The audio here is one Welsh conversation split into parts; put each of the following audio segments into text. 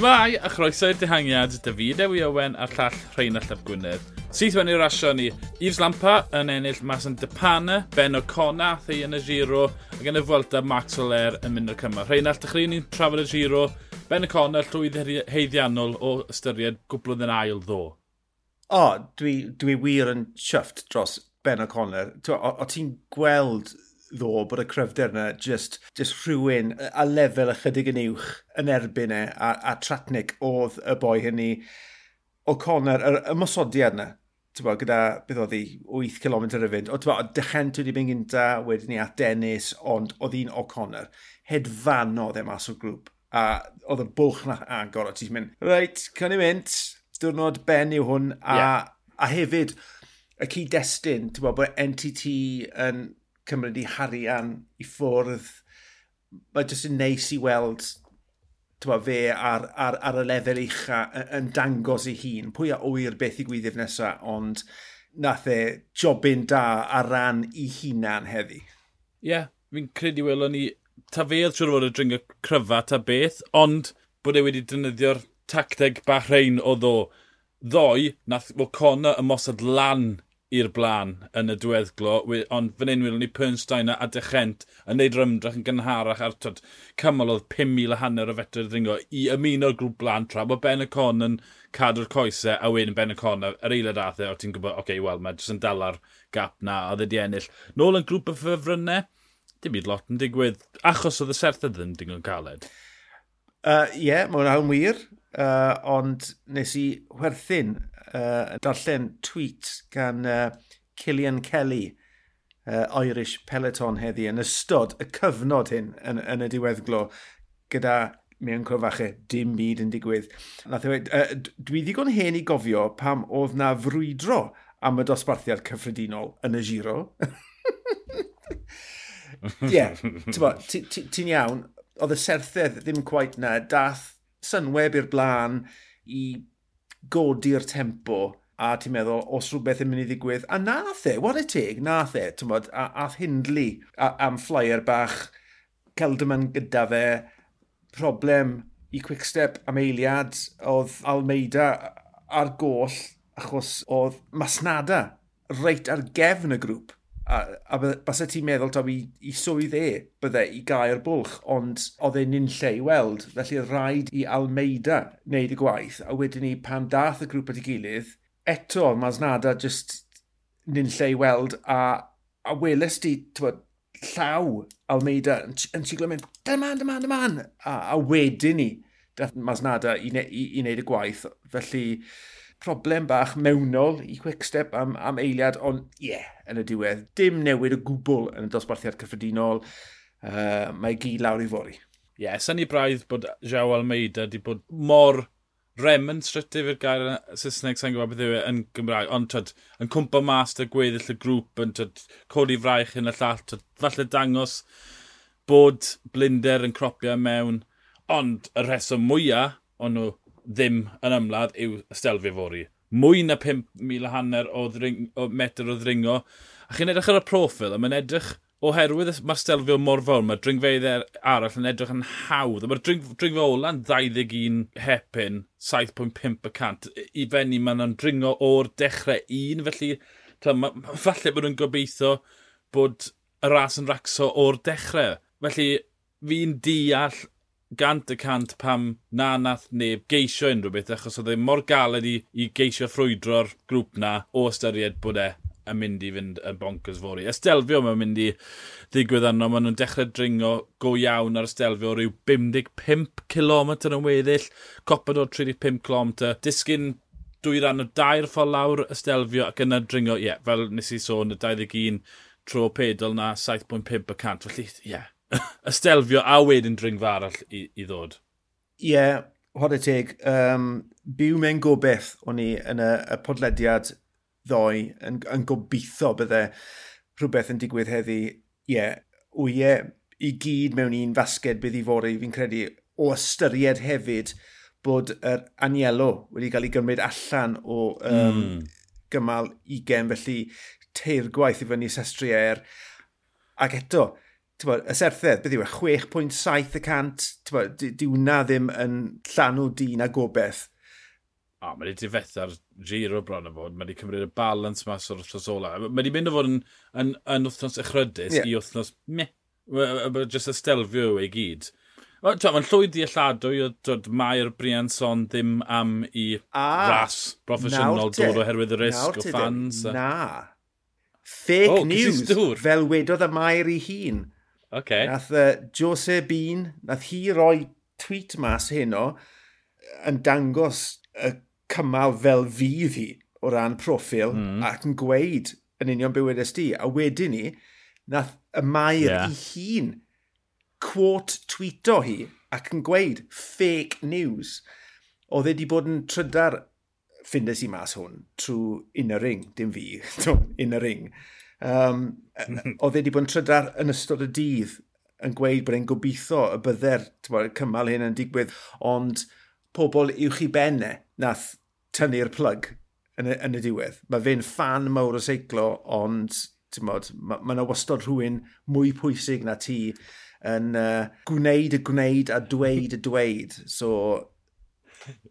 Shmai, a chroeso'r i'r dihangiad, David Ewi Owen a'r llall Rheinald Ap Gwynedd. Syth mewn i'r rasio ni, Yves Lampa yn ennill mas yn Depana, Ben O'Conna, Thei yn y giro, ac yn y Fwelta Max Soler yn mynd o'r cymal. Rheinald, dych chi'n ni'n trafod y giro, Ben O'Conna, llwydd heiddiannol o ystyried gwblwydd yn ail ddo. O, dwi, dwi wir yn chyfft dros Ben O'Connor. O, o, o ti'n gweld ddo bod y cryfder yna just, just rhywun a lefel ychydig yn uwch yn erbyn e a, a Tratnic oedd y boi hynny O'Connor, y, y mosodiad yna, tybo, gyda, beth oedd hi, 8 km y fynd, o tybo, dechent wedi mynd gynta, wedyn ni at Dennis, ond oedd hi'n O'Connor, hedfanodd e mas o'r grŵp, a oedd y bwlch na agor, o ti'n mynd, reit, can i mynd, diwrnod ben yw hwn, a, yeah. a hefyd, y cyd-destun, ti'n bod, bod NTT yn cymryd i harian i ffwrdd. Mae jyst yn neis i weld tywa, fe ar, ar, ar y lefel ucha yn dangos ei hun. Pwy a wyr beth i gwyddif nesaf, ond nath e jobyn da ar ran i hunan heddi. Ie, yeah, fi'n credu welon ni, ta fe oedd siwr fod y dringo cryfa ta beth, ond bod e wedi defnyddio'r tacteg bach rhain o ddo. Ddoi, nath O'Connor ymosod lan i'r blaen yn y diweddglo, ond fan hyn wylwn ni Pernstein a Dechent yn neud rymdrach yn gynharach ar tyd, cymal oedd 5,000 a hanner o fetr ddringo i ymuno'r grŵp blaen tra bod Ben y Con yn cadw'r coesau a wedyn Ben y Con yr eilad athau e, o ti'n gwybod, oce, okay, wel, mae jyst yn dala'r gap na a ddyd i ennill. Nôl yn grŵp y ffefrynnau, dim byd lot yn digwydd, achos oedd y serthau ddim digon caled. Ie, uh, yeah, mae'n awn wir, uh, ond nes i werthyn uh, darllen tweet gan uh, Cillian Kelly, uh, Irish Peloton heddi, yn ystod y cyfnod hyn yn, yn y diweddglo, gyda mewn cwrfache, dim byd yn digwydd. Nath e, uh, dwi ddigon hen i gofio pam oedd na frwydro am y dosbarthiad cyffredinol yn y giro. Ie, yeah, ti'n iawn, oedd y serthedd ddim quite na, dath synweb i'r blaen i godi'r tempo a ti'n meddwl, os rhywbeth yn mynd i ddigwydd, a nath e, what a teg, nath e, ti'n bod, a, a hindlu a, am flyer bach, Celdaman gyda fe, problem i Quickstep am eiliad, oedd Almeida ar goll achos oedd Masnada reit ar gefn y grŵp a, a basa ti'n meddwl taw i, i swydd e bydde i gael bwlch, ond oedd e'n un lle i weld, felly rhaid i Almeida wneud y gwaith, a wedyn ni pan dath y grŵp at ei gilydd, eto Masnada just nyn lle i weld, a, a welest ti, tywed, llaw Almeida yn, yn siglo mynd, dyma, dyma, dyma, a, a wedyn ni, dath Masnada i, ne, i, i wneud y gwaith, felly problem bach mewnol i Quickstep am, am eiliad, ond ie, yeah, yn y diwedd, dim newid o gwbl yn y dosbarthiad cyffredinol, uh, mae gyd lawr i fori. Ie, yeah, syni braidd bod Jao Almeida wedi bod mor remonstrative i'r gair Saesneg, sa'n gwybod beth yw e, yn Gymraeg, ond tyd, yn cwmpa mas dy gweddill y grŵp, yn tyd, codi fraich yn y llall, tyd, falle dangos bod blinder yn cropio mewn, ond y rheswm mwyaf o'n nhw ddim yn ymladd yw ystelfi Fori. Mwy na 5,000 hanner o, ddring, o metr o ddringo. A chi'n edrych ar y profil, a mae'n edrych oherwydd mae'r Stelfio mor fawr, mae'r dringfeidd er-, arall yn edrych yn hawdd. Mae'r dring, dringfo ola'n 21 hepyn, 7.5%. I fenni mae'n dringo o'r dechrau un, felly ma, falle bod nhw'n gobeithio bod y ras yn racso o'r dechrau. Felly fi'n deall gant y cant pam na nath neb geisio unrhyw beth achos oedd e mor galed i, i geisio ffrwydro'r grŵp na o ystyried bod e yn mynd i fynd yn bonkers fori. Estelfio mae'n mynd i ddigwydd arno, maen nhw'n dechrau dringo go iawn ar Estelfio rhyw 55 km yn weddill, copod o 35 km, disgyn dwy ran o dair ffordd lawr Estelfio ac yna dringo, ie, yeah, fel nes i sôn, y 21 tro pedal na 7.5%. Felly, ie, yeah, ystelfio a wedyn dringfa arall i, i ddod. Ie, yeah, hod y teg. Um, byw mewn gobeith o'n i yn y, y podlediad ddoe yn, yn gobeithio bydde rhywbeth yn digwydd heddi. Ie, yeah, wyau i gyd mewn un fasged bydd i fori, fi'n credu, o ystyried hefyd bod yr anielo wedi cael ei gymryd allan o um, mm. gymal 20, felly teir gwaith i fyny sestriau er. Ac eto, bod, y serthedd, beth yw e, 6.7 y cant, dyw na ddim yn llanw dyn a gobeith. O, mae wedi difetha'r giro bron o fod, mae wedi cymryd y balans mas o'r wrthnos ola. Mae wedi mynd o fod yn, yn, yn wrthnos ychrydus yeah. i wrthnos me. Just y stelfio ei gyd. Mae'n llwyd i alladwy, o dod mae'r Brianson ddim am i A, ras proffesiynol dod oherwydd y risg o fans. Na. Fake oh, news, fel wedodd y maer ei hun. Okay. Nath uh, Jose Bean, nath hi roi tweet mas heno yn dangos y cymal fel fydd hi o ran proffil mm. ac yn gweud yn union bywyd di. A wedyn ni, nath y mair yeah. i hun quote tweeto hi ac yn gweud fake news. Oedd e wedi bod yn trydar, ffindes i mas hwn, trwy in y ring, dim fi, in y ring. Um, oedd e wedi bod yn trydar yn ystod y dydd yn gweud bod e'n gobeithio y bydde'r cymal hyn yn digwydd, ond pobl i'w chi benne nath tynnu'r plug yn y, yn y diwedd. Mae fe'n fan mawr o seiclo, ond mod, mae yna ma wastod rhywun mwy pwysig na ti yn uh, gwneud y gwneud a dweud y dweud. So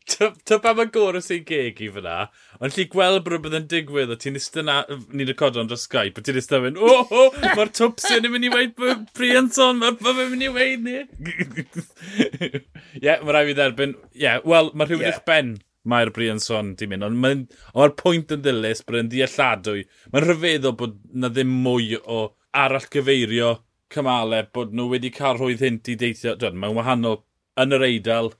Ta pa mae gorau sy'n geg i fyna, ond lli gweld bod rhywbeth yn digwydd, o ti'n eistedd na, ni'n recordo ond dros Skype, a ti'n eistedd fynd, o, oh, o, mae'r twpsyn yn mynd i weid Brianson, mae'r ma fe'n mynd i weid ni. Ie, yeah, mae rai fi dderbyn, ie, yeah, wel, mae rhywun yeah. eich ben mae'r Brianson di mynd, ond mae'r mae pwynt yn ddilys bod yn dealladwy. Mae'n rhyfeddol bod na ddim mwy o arall gyfeirio cymalau bod nhw wedi cael rhwydd hynt i deithio. Dwi'n, mae'n wahanol yn yr eidl,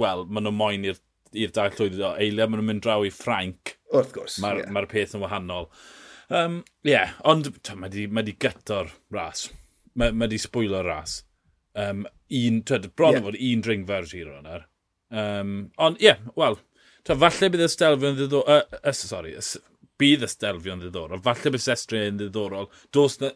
wel, maen nhw moyn i'r i'r dair o Eiliau maen nhw'n mynd draw i Ffrainc. Wrth gwrs, Mae'r yeah. ma peth yn wahanol. Ie, um, yeah, ond mae di, ma di gyto'r ras. Mae, mae di sbwylo'r ras. Um, un, twed, bron yeah. fod un dringfa'r giro yna. Um, ond ie, yeah, wel, falle bydd y stelfio'n ddiddorol... Uh, uh, sorry, bydd y stelfio'n ddiddorol. Falle bydd sestri yn ddiddorol. Dos na,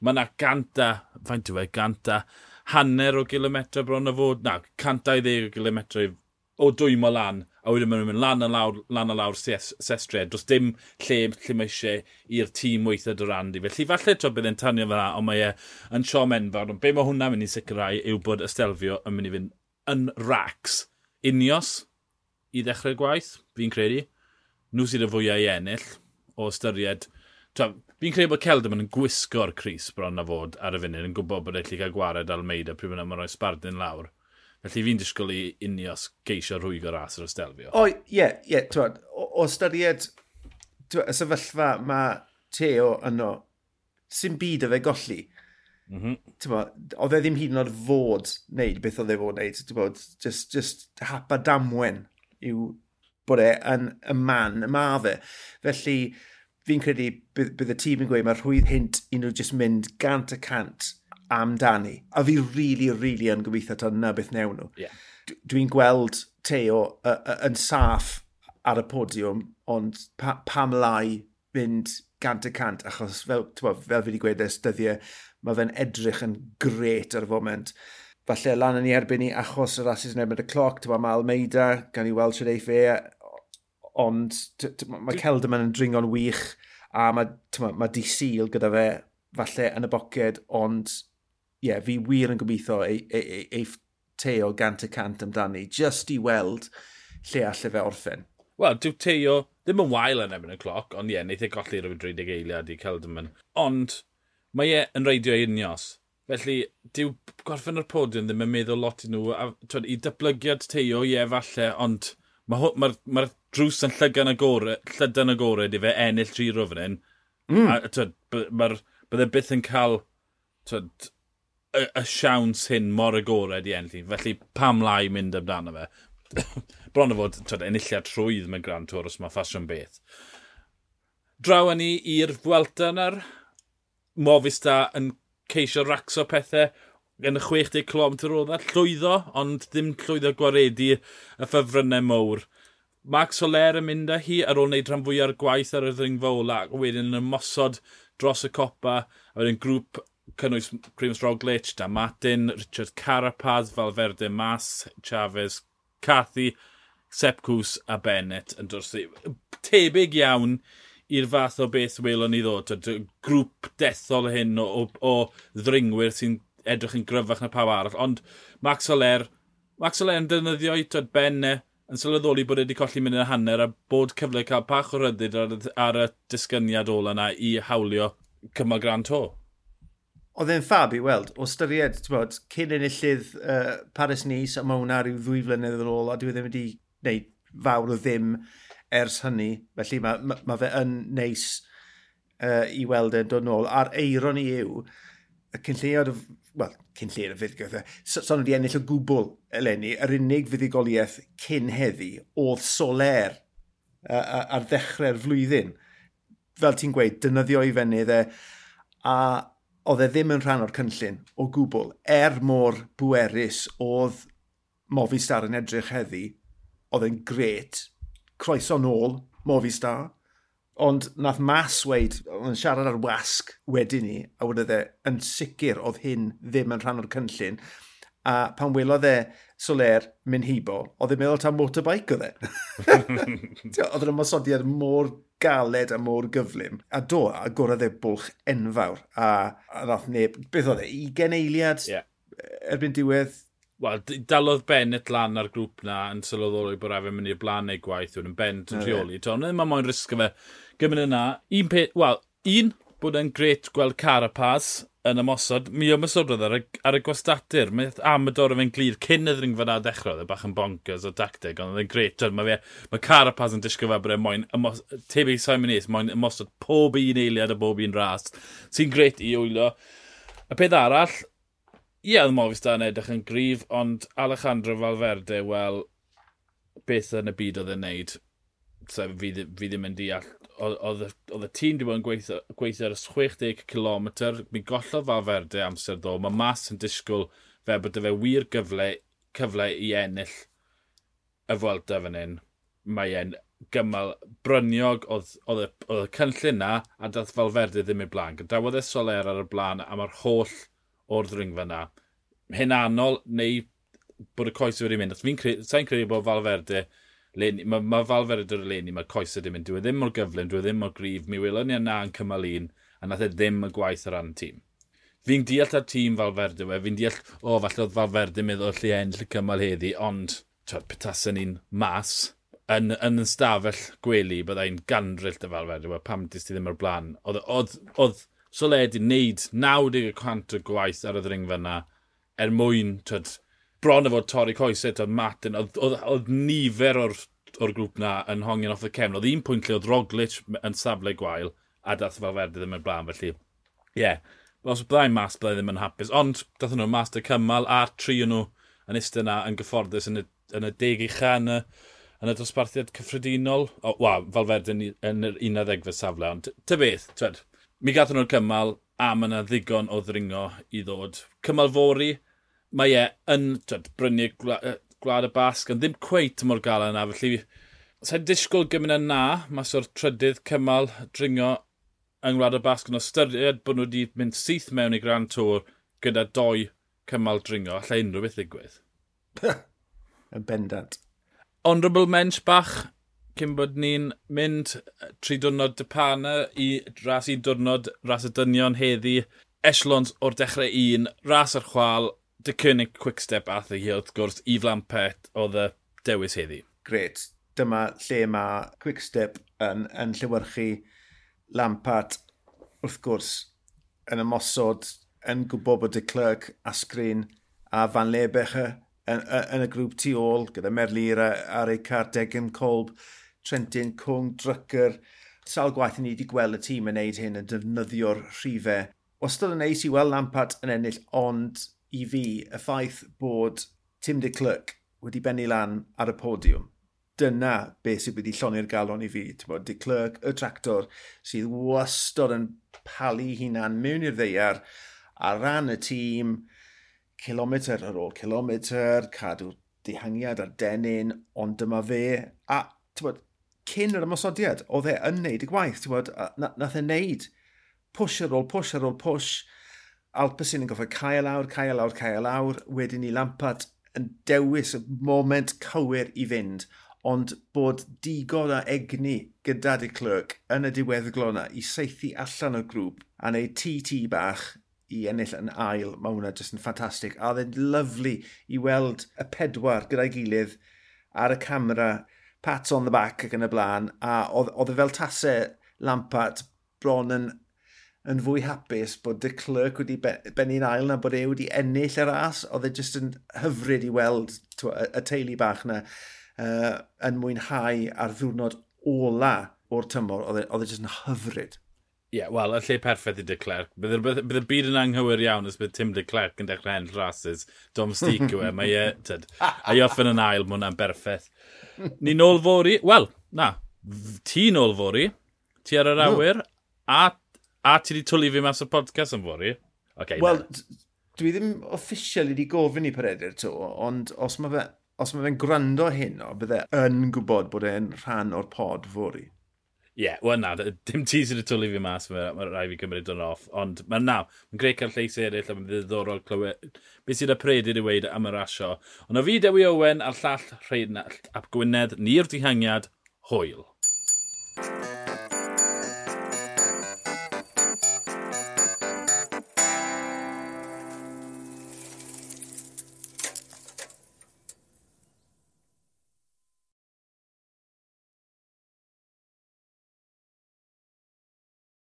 mae yna ganta, faint yw e, ganta hanner o gilometr bron o fod, na, 120 o gilometr o dwymo lan, a wedyn maen nhw'n mynd lan a lawr, lan a lawr sestre, Does dim lle lle mae eisiau i'r tîm weithio dy randi. Felly falle to bydd e'n tanio fel ond mae e yn siom enfawr. Ond be mae hwnna'n mynd i sicrhau yw bod y stelfio yn mynd i fynd yn racs. Unios i ddechrau gwaith, fi'n credu. Nhw sydd y fwyau i ennill o ystyried Fi'n credu bod Celdam yn gwisgo'r Cris bron na fod ar y funud yn gwybod bod eich cael gwared Almeida pryd yna mae'n rhoi sbardyn lawr. Felly fi'n disgwyl i unios geisio rhwygo ras yr ystelfio. O, ie, yeah, ie, yeah, twad, o, o styried y sefyllfa mae Teo yno, sy'n byd y fe golli. Mm -hmm. Oedd e ddim hyd yn oed fod wneud beth oedd e fod wneud. Bod, just, just hapa damwen yw bod e yn y man, y ma fe. Felly, fi'n credu bydd, bydd y tîm yn gweud mae'r rhwydd hint i nhw jyst mynd gant y cant amdani. A fi rili, really, rili really yn gobeithio ta na beth newn nhw. Yeah. Dwi'n gweld Teo uh, uh, yn saff ar y podiwm, ond pa, pam lai mynd gant y cant, achos fel, bo, fel fi wedi gweud ers dyddiau, mae fe'n edrych yn gret ar y foment. Falle lan yn ei erbyn ni achos y rhasys yn erbyn y cloc, mae Almeida, gan i weld sydd ei fe, ond mae Celderman yn dringo'n wych, a mae, ma, mae di syl gyda fe falle yn y boced, ond ie, yeah, fi wir yn gobeithio ei, ei, ei, Teo gant y cant amdani, just i weld lle allai fe orffen. Wel, dyw Teo ddim yn wael yn ebyn y cloc, ond ie, yeah, neith e golli rhywun 30 eiliad i Celderman. Ond mae e yn reidio unios. Felly, dyw gorffen yr podiwm ddim yn meddwl lot i nhw. A, twed, I dyblygiad Teo, ie, yeah, falle, ond mae'r ma, ma, ma drws yn llygan agored, llydan agored i fe ennill giro fan hyn. Mm. A twyd, mae'r bydde byth yn cael twyd, y, y siawns hyn mor agored i ennill. Felly pam lai mynd amdano fe. Bron o fod twyd, enilliad trwydd mae Grand Tour os mae ffasiwn beth. Draw ni i'r Fwelta yna'r Movistar yn ceisio racso pethau yn y 60 km o dda, llwyddo, ond ddim llwyddo gwaredu y ffefrynnau mwr. Max Soler yn mynd â hi ar ôl wneud rhan fwy o'r gwaith ar y ddringfa ola, wedyn yn ymosod dros y copa, a wedyn grŵp cynnwys Primus Roglic, Dan Martin, Richard Carapaz, Valverde Mas, Chavez, Cathy, Sepcws a Bennett yn dwrsi. Tebyg iawn i'r fath o beth welon ni ddod. Grŵp dethol hyn o, o, o ddringwyr sy'n edrych yn gryfach na pawb arall. Ond Max Soler, Max Soler yn dynyddio i Benne, yn sylweddoli bod wedi colli mynd yn y hanner a bod cyfle cael pach o ryddid ar, ar y disgyniad ola yna i hawlio cymal gran to. Oedd e'n ffab i weld, o styried, bod, cyn enillydd uh, Paris-Nice a mae hwnna rhyw ddwy flynedd yn ôl a dwi e ddim wedi gwneud fawr o ddim ers hynny. Felly mae ma, ma fe yn neis uh, i weld e'n dod nôl. A'r eiron i yw, y cynlleiad wel, cyn lle'r y fudd, e. son wedi ennill o gwbl eleni, yr unig fuddigoliaeth cyn heddi oedd soler uh, ar ddechrau'r flwyddyn. Fel ti'n gweud, dynyddio i fyny dde, a oedd e ddim yn rhan o'r cynllun o gwbl, er mor bwerus oedd Movistar yn edrych heddi, oedd e'n gret, croeso nôl, Movistar, Ond nath Mas weid, yn siarad ar wasg wedyn ni, a wedi e, yn sicr oedd hyn ddim yn rhan o'r cynllun. A pan welodd e Soler mynd hibo, oedd e'n meddwl ta'n motorbike oedd e. oedd yn ymwysodiad mor galed a mor gyflym. A do, a gorau e bwlch enfawr. A, a nath neb, beth oedd e, 20 eiliad yeah. erbyn diwedd Wel, dalodd Bennett lan ar grŵp na yn sylweddoli bod rhaid fe'n mynd i'r blaen neu gwaith yw'n Bennett yn rheoli. Ond ddim ond moyn risgo fe. Gymryd yna, un peth, wel, un, bod e'n gret gweld Carapaz yn ymosod. Mi ymosod roedd ar, ar y gwastadur. Mae Amador yn fe'n glir cyn y ddringfa na dechrau. Oedd e bach yn bonkers o dactig, ond oedd e'n gret. Mae fe, mae Carapaz yn disgo fe bod e'n moyn, tebyg Simon Eith, moyn ymosod pob un eiliad a bob un ras. Sy'n gret i wylio. Y peth arall, ie, oedd Movistar yn edrych yn gryf, ond Alejandro Valverde, wel, beth yn y byd oedd e'n neud, so, fi, fi ddim yn deall. Oedd y tîm wedi bod yn gweithio, gweithio ar y 60 km, mi gollodd Valverde amser ddo, mae mas yn disgwyl fe bod e fe wir gyfle, cyfle i ennill y Fwelta fan hyn. Mae e'n gymal bryniog oedd, oedd, oedd y cynllun na a dath Falferdi ddim i'r blaen. Gadawodd e Soler ar y blaen a mae'r holl o'r ddringfa na. Hyn anol neu bod y coes wedi mynd. Fi'n sa'n credu bod Falferde, leni, mae ma Falferde o'r leni, mae'r coes wedi mynd. Dwi e ddim mor gyflym, dwi e ddim mor grif. Mi wylwn ni yna yn cymal un, a nath e ddim y gwaith ar ran tîm. Fi'n deall ar tîm Falferde we, fi'n deall, o, oh, falle oedd Falferde meddwl lle enll y cymal heddi, ond, twyd, petasen ni'n mas, yn, yn ystafell gwely, byddai'n ganryll dy Falferde we, pam dys ti ddim ar blaen. Oedd, oedd, oedd soledi wneud 90% o gwaith ar y ddringfa yna er mwyn, twyd, bron o fod torri coesau, twyd, Martin, oedd oedd, oedd nifer o'r, or grŵp na yn hongian off y cefn. Oedd un pwynt lle oedd Roglic yn safle gwael a dath fel ferdi ddim yn blaen, felly, ie. Yeah. Os byddai'n mas, byddai ddim yn hapus. Ond, dath nhw mas dy cymal a tri o nhw yn eistedd yna yn gyfforddus yn y, yn y deg ucha yn y, yn y dosbarthiad cyffredinol. O, wa, fel ferdi yn, yn yr 11 safle, ond ty beth, twed, mi gathon nhw'r cymal a mae yna ddigon o ddringo i ddod. Cymal fori, mae e yn twyd, brynu gwlad y basg, ond ddim cweith mor gael yna, felly sa'n disgwyl gymryd yna mas o'r trydydd cymal dringo yng Ngwlad y Basg yn ystyried bod nhw wedi mynd syth mewn i Grand Tour gyda doi cymal dringo, allai unrhyw beth ddigwydd. Yn bendant. Honourable mensch bach cyn bod ni'n mynd tri diwrnod dypana i ras i diwrnod ras y dynion heddi. Echelons o'r dechrau un, ras ar chwal, dy cynnig quickstep ath hi wrth gwrs i flampet oedd y dewis heddi. Gret, dyma lle mae quickstep yn, yn llywyrchu Lampart wrth gwrs yn ymosod yn gwybod bod y Clerc a Sgrin a Van Lebeche yn, yn, y grŵp tu ôl gyda Merlir a, ar ei carteg yn colb Trentin, Cwng, Drycker. Sawl gwaith ni wedi gweld y tîm yn neud hyn yn defnyddio'r rhifau. Wastad yn neis i weld Lampard yn ennill, ond i fi, y ffaith bod Tim de Clerc wedi bennu lan ar y podiwm. Dyna beth sydd wedi llonni'r galon i fi. Bod, de Clerc, y tractor, sydd wastod yn palu hunan mewn i'r ddeiar a ran y tîm, kilometr ar ôl kilometr, cadw dihangiad ar denyn, ond dyma fe. A, bod, cyn yr ymosodiad, oedd e yn neud y gwaith, ti'n bod, nath e neud push ar ôl push ar ôl push, Alpes yn goffa cael lawr, cael lawr, cael lawr, wedyn ni Lampard yn dewis y moment cywir i fynd, ond bod digon a egni gyda di Clerc yn y diweddglo yna i seithi allan o'r grŵp a wneud TT bach i ennill yn ail, mae hwnna jyst yn ffantastig. A oedd e'n lyflu i weld y pedwar gyda'i gilydd ar y camera pat on the back ac yn y blaen, a oedd e fel tasau Lampard bron yn, yn fwy hapus bod de Clerc wedi benni'n ail na bod e wedi ennill yr as, oedd e jyst yn hyfryd i weld twa, y, y teulu bach na uh, yn mwynhau ar ddiwrnod ola o'r tymor, oedd e, e jyst yn hyfryd. Ie, yeah, wel, y lle perffaith i De Clerc. Bydd y byd yn anghywir iawn os bydd Tim De Clerc yn dechrau hen rhasys. Dom Domestic yw e, mae e, tyd, a i e offen yn ail, mae hwnna'n berffaith. Ni nôl fori, wel, na, ti nôl fori, ti ar yr awyr, a, a ti wedi twlu fi mas o podcast yn fori. Okay, wel, dwi ddim official wedi gofyn i Peredur to, ond os mae fe os mae fe'n gwrando hyn o, bydde yn gwybod bod e'n rhan o'r pod fori. Ie, yeah, wel na, dim ti sydd wedi twlu fi mas, mae ma rai fi cymryd o'n off. Ond mae'n naw, mae'n greu cael lleis eraill a mae'n ddiddorol clywed beth sydd y predyr i weid am y rasio. Ond o fi Dewi Owen a'r llall Rheinald ap Gwynedd, ni'r dihangiad, hwyl.